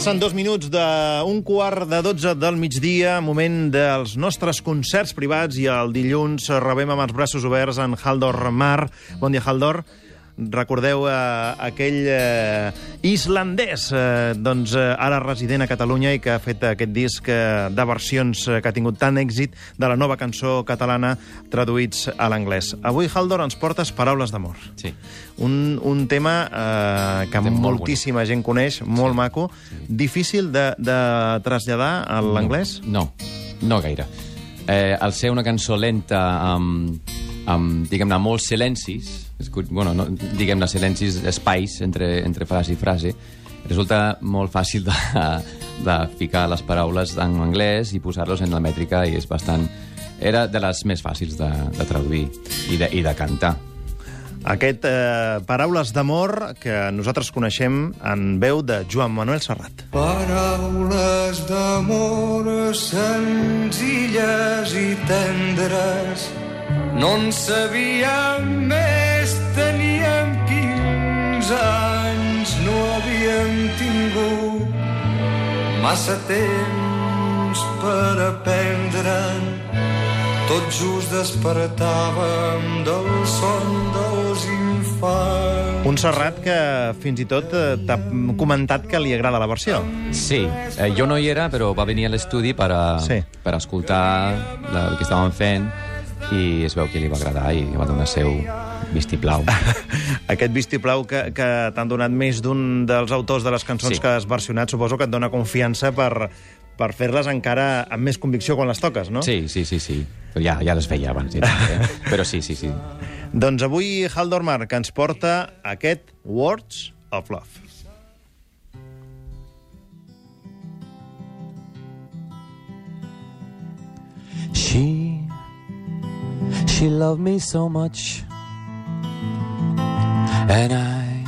Passen dos minuts d'un quart de dotze del migdia, moment dels nostres concerts privats, i el dilluns rebem amb els braços oberts en Haldor Mar. Bon dia, Haldor. Recordeu eh, aquell eh, islandès, eh, doncs eh, ara resident a Catalunya i que ha fet aquest disc eh, de versions eh, que ha tingut tant èxit de la nova cançó catalana traduïts a l'anglès. Avui, Haldor, ens portes Paraules d'amor. Sí. Un, un tema eh, que tema molt moltíssima gent coneix, molt sí. maco. Difícil de, de traslladar a l'anglès? No, no gaire. Eh, al ser una cançó lenta amb, amb diguem-ne, molts silencis, bueno, no, diguem-ne, silencis, espais entre, entre frase i frase, resulta molt fàcil de, de ficar les paraules en anglès i posar-los en la mètrica i és bastant... Era de les més fàcils de, de traduir i de, i de cantar. Aquest eh, Paraules d'amor que nosaltres coneixem en veu de Joan Manuel Serrat. Paraules d'amor senzilles i tendres no en sabíem més, teníem 15 anys, no havíem tingut massa temps per aprendre'n. Tot just despertàvem del son dels infants. Un Serrat que fins i tot eh, t'ha comentat que li agrada la versió. Sí, eh, jo no hi era, però va venir a l'estudi per, a, Sí. per escoltar la, el que estàvem fent i es veu que li va agradar i va donar seu vistiplau. Aquest vistiplau que, que t'han donat més d'un dels autors de les cançons Sí. que has versionat, suposo que et dona confiança per, per fer-les encara amb més convicció quan les toques, no? Sí, sí, sí, sí. Ja, ja les feia abans. Tal, eh? Però sí, sí, sí. Doncs avui Haldor que ens porta aquest Words of Love. She loved me so much, and I,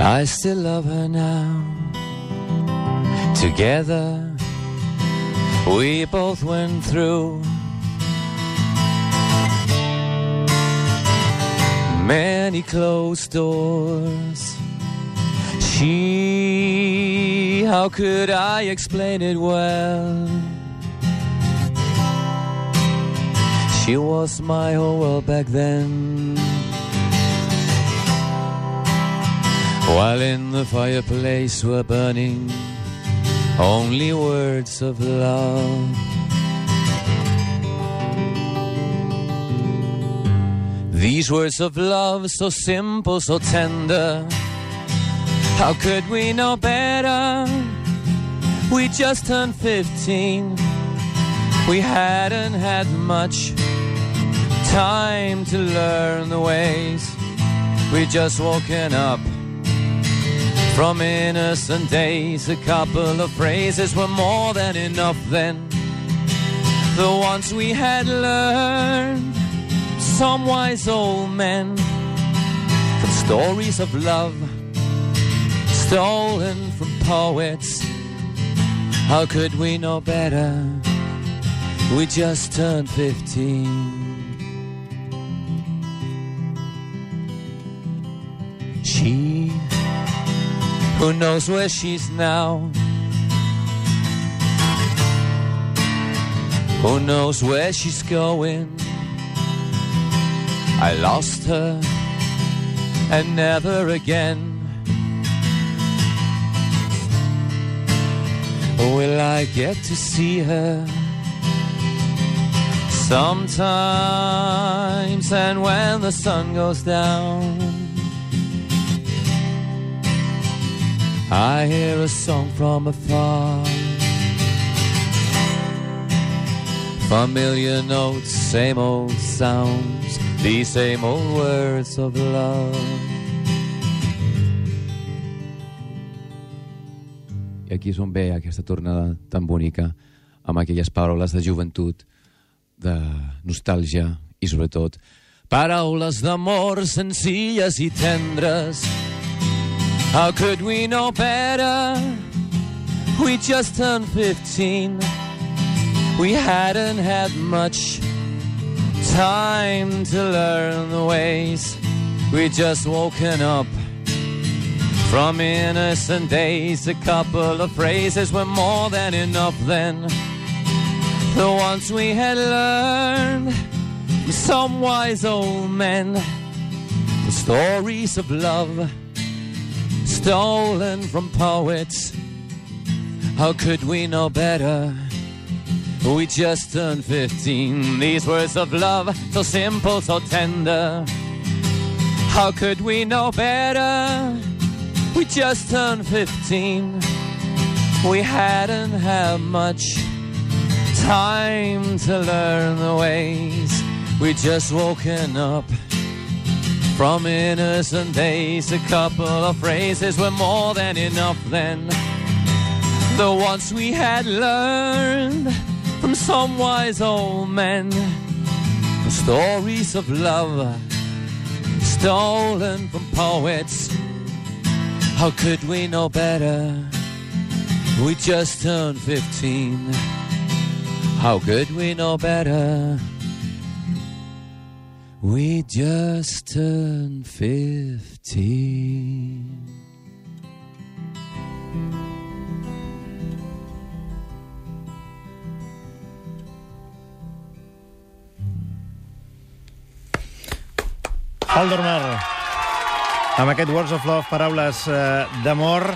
I still love her now. Together, we both went through many closed doors. She, how could I explain it well? She was my whole world back then. While in the fireplace were burning only words of love. These words of love, so simple, so tender. How could we know better? We just turned 15. We hadn't had much time to learn the ways. We just woken up from innocent days. A couple of phrases were more than enough then. The ones we had learned, some wise old men, from stories of love stolen from poets. How could we know better? We just turned 15. Who knows where she's now? Who knows where she's going? I lost her and never again. Will I get to see her? Sometimes, and when the sun goes down, I hear a song from afar. Familiar notes, same old sounds, these same old words of love. I aquí és on ve aquesta tornada tan bonica amb aquelles paraules de joventut, de nostàlgia i, sobretot, Paraules d'amor senzilles i tendres. How could we know better? We just turned 15. We hadn't had much time to learn the ways. We just woken up From innocent days, a couple of phrases were more than enough then. The ones we had learned from some wise old men. The stories of love stolen from poets. How could we know better? We just turned 15. These words of love, so simple, so tender. How could we know better? We just turned 15. We hadn't had much time to learn the ways. We just woken up from innocent days. A couple of phrases were more than enough then. The ones we had learned from some wise old men. Stories of love stolen from poets. How could we know better? We just turned 15. How could we know better? Just turned 15. Haldor Mar. Amb aquest Words of Love, paraules eh, d'amor,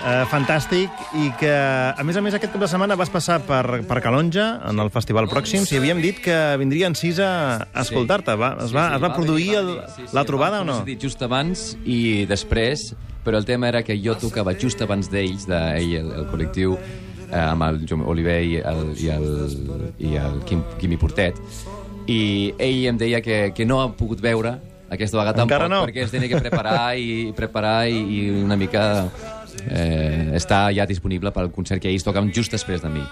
eh, fantàstic, i que, a més a més, aquest cap de setmana vas passar per, per Calonja, en el festival pròxim, si havíem dit que vindrien sis a, a escoltar-te. Va, es, va, es va produir el, la trobada o no? Dit just abans i després, però el tema era que jo tocava just abans d'ells, d'ell, el, el col·lectiu, eh, amb el Joan Oliver i el, i el, i el Quim, Quimi Portet, i ell em deia que, que no ha pogut veure aquesta vegada Encara tampoc, no. perquè es tenia que preparar i preparar i, i una mica eh, està ja disponible pel concert que ells toquen just després de mi.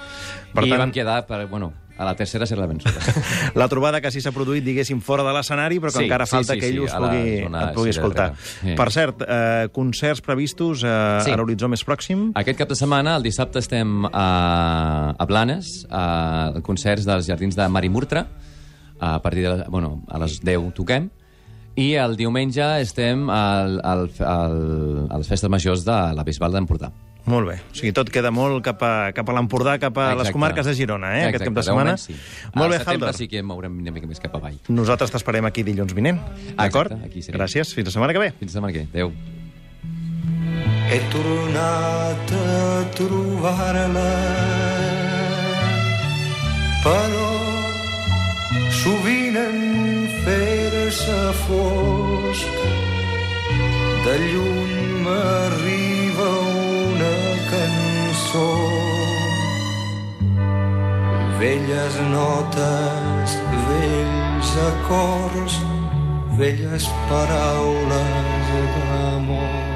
Per I tant- vam quedar, per, bueno, a la tercera ser la vençuda. La trobada que sí s'ha produït, diguéssim, fora de l'escenari, però que Sí, encara sí, falta sí, que ell sí, us pugui, zona, et pugui sí, escoltar. Sí. Per cert, eh, concerts previstos eh, Sí. a l'horitzó més pròxim? Aquest cap de setmana, el dissabte, estem a, a Blanes, a concerts dels Jardins de Mari Murtra, a partir de, bueno, a les 10 toquem, i el diumenge estem al, al, al, a les festes majors de la Bisbal d'Empordà. Molt bé. O sigui, tot queda molt cap a, cap a l'Empordà, cap a les Exacte. comarques de Girona, eh, aquest Exacte, cap de de setmana. moment sí. Molt bé, Haldor. sí que mourem una mica més cap avall. Nosaltres t'esperem aquí dilluns vinent, d'acord? Gràcies, fins la setmana que ve. Fins la setmana que ve. Adéu. He tornat a trobar-la però sovint en fer-se fosc de lluny m'arriba una cançó. Velles notes, vells acords velles paraules d'amor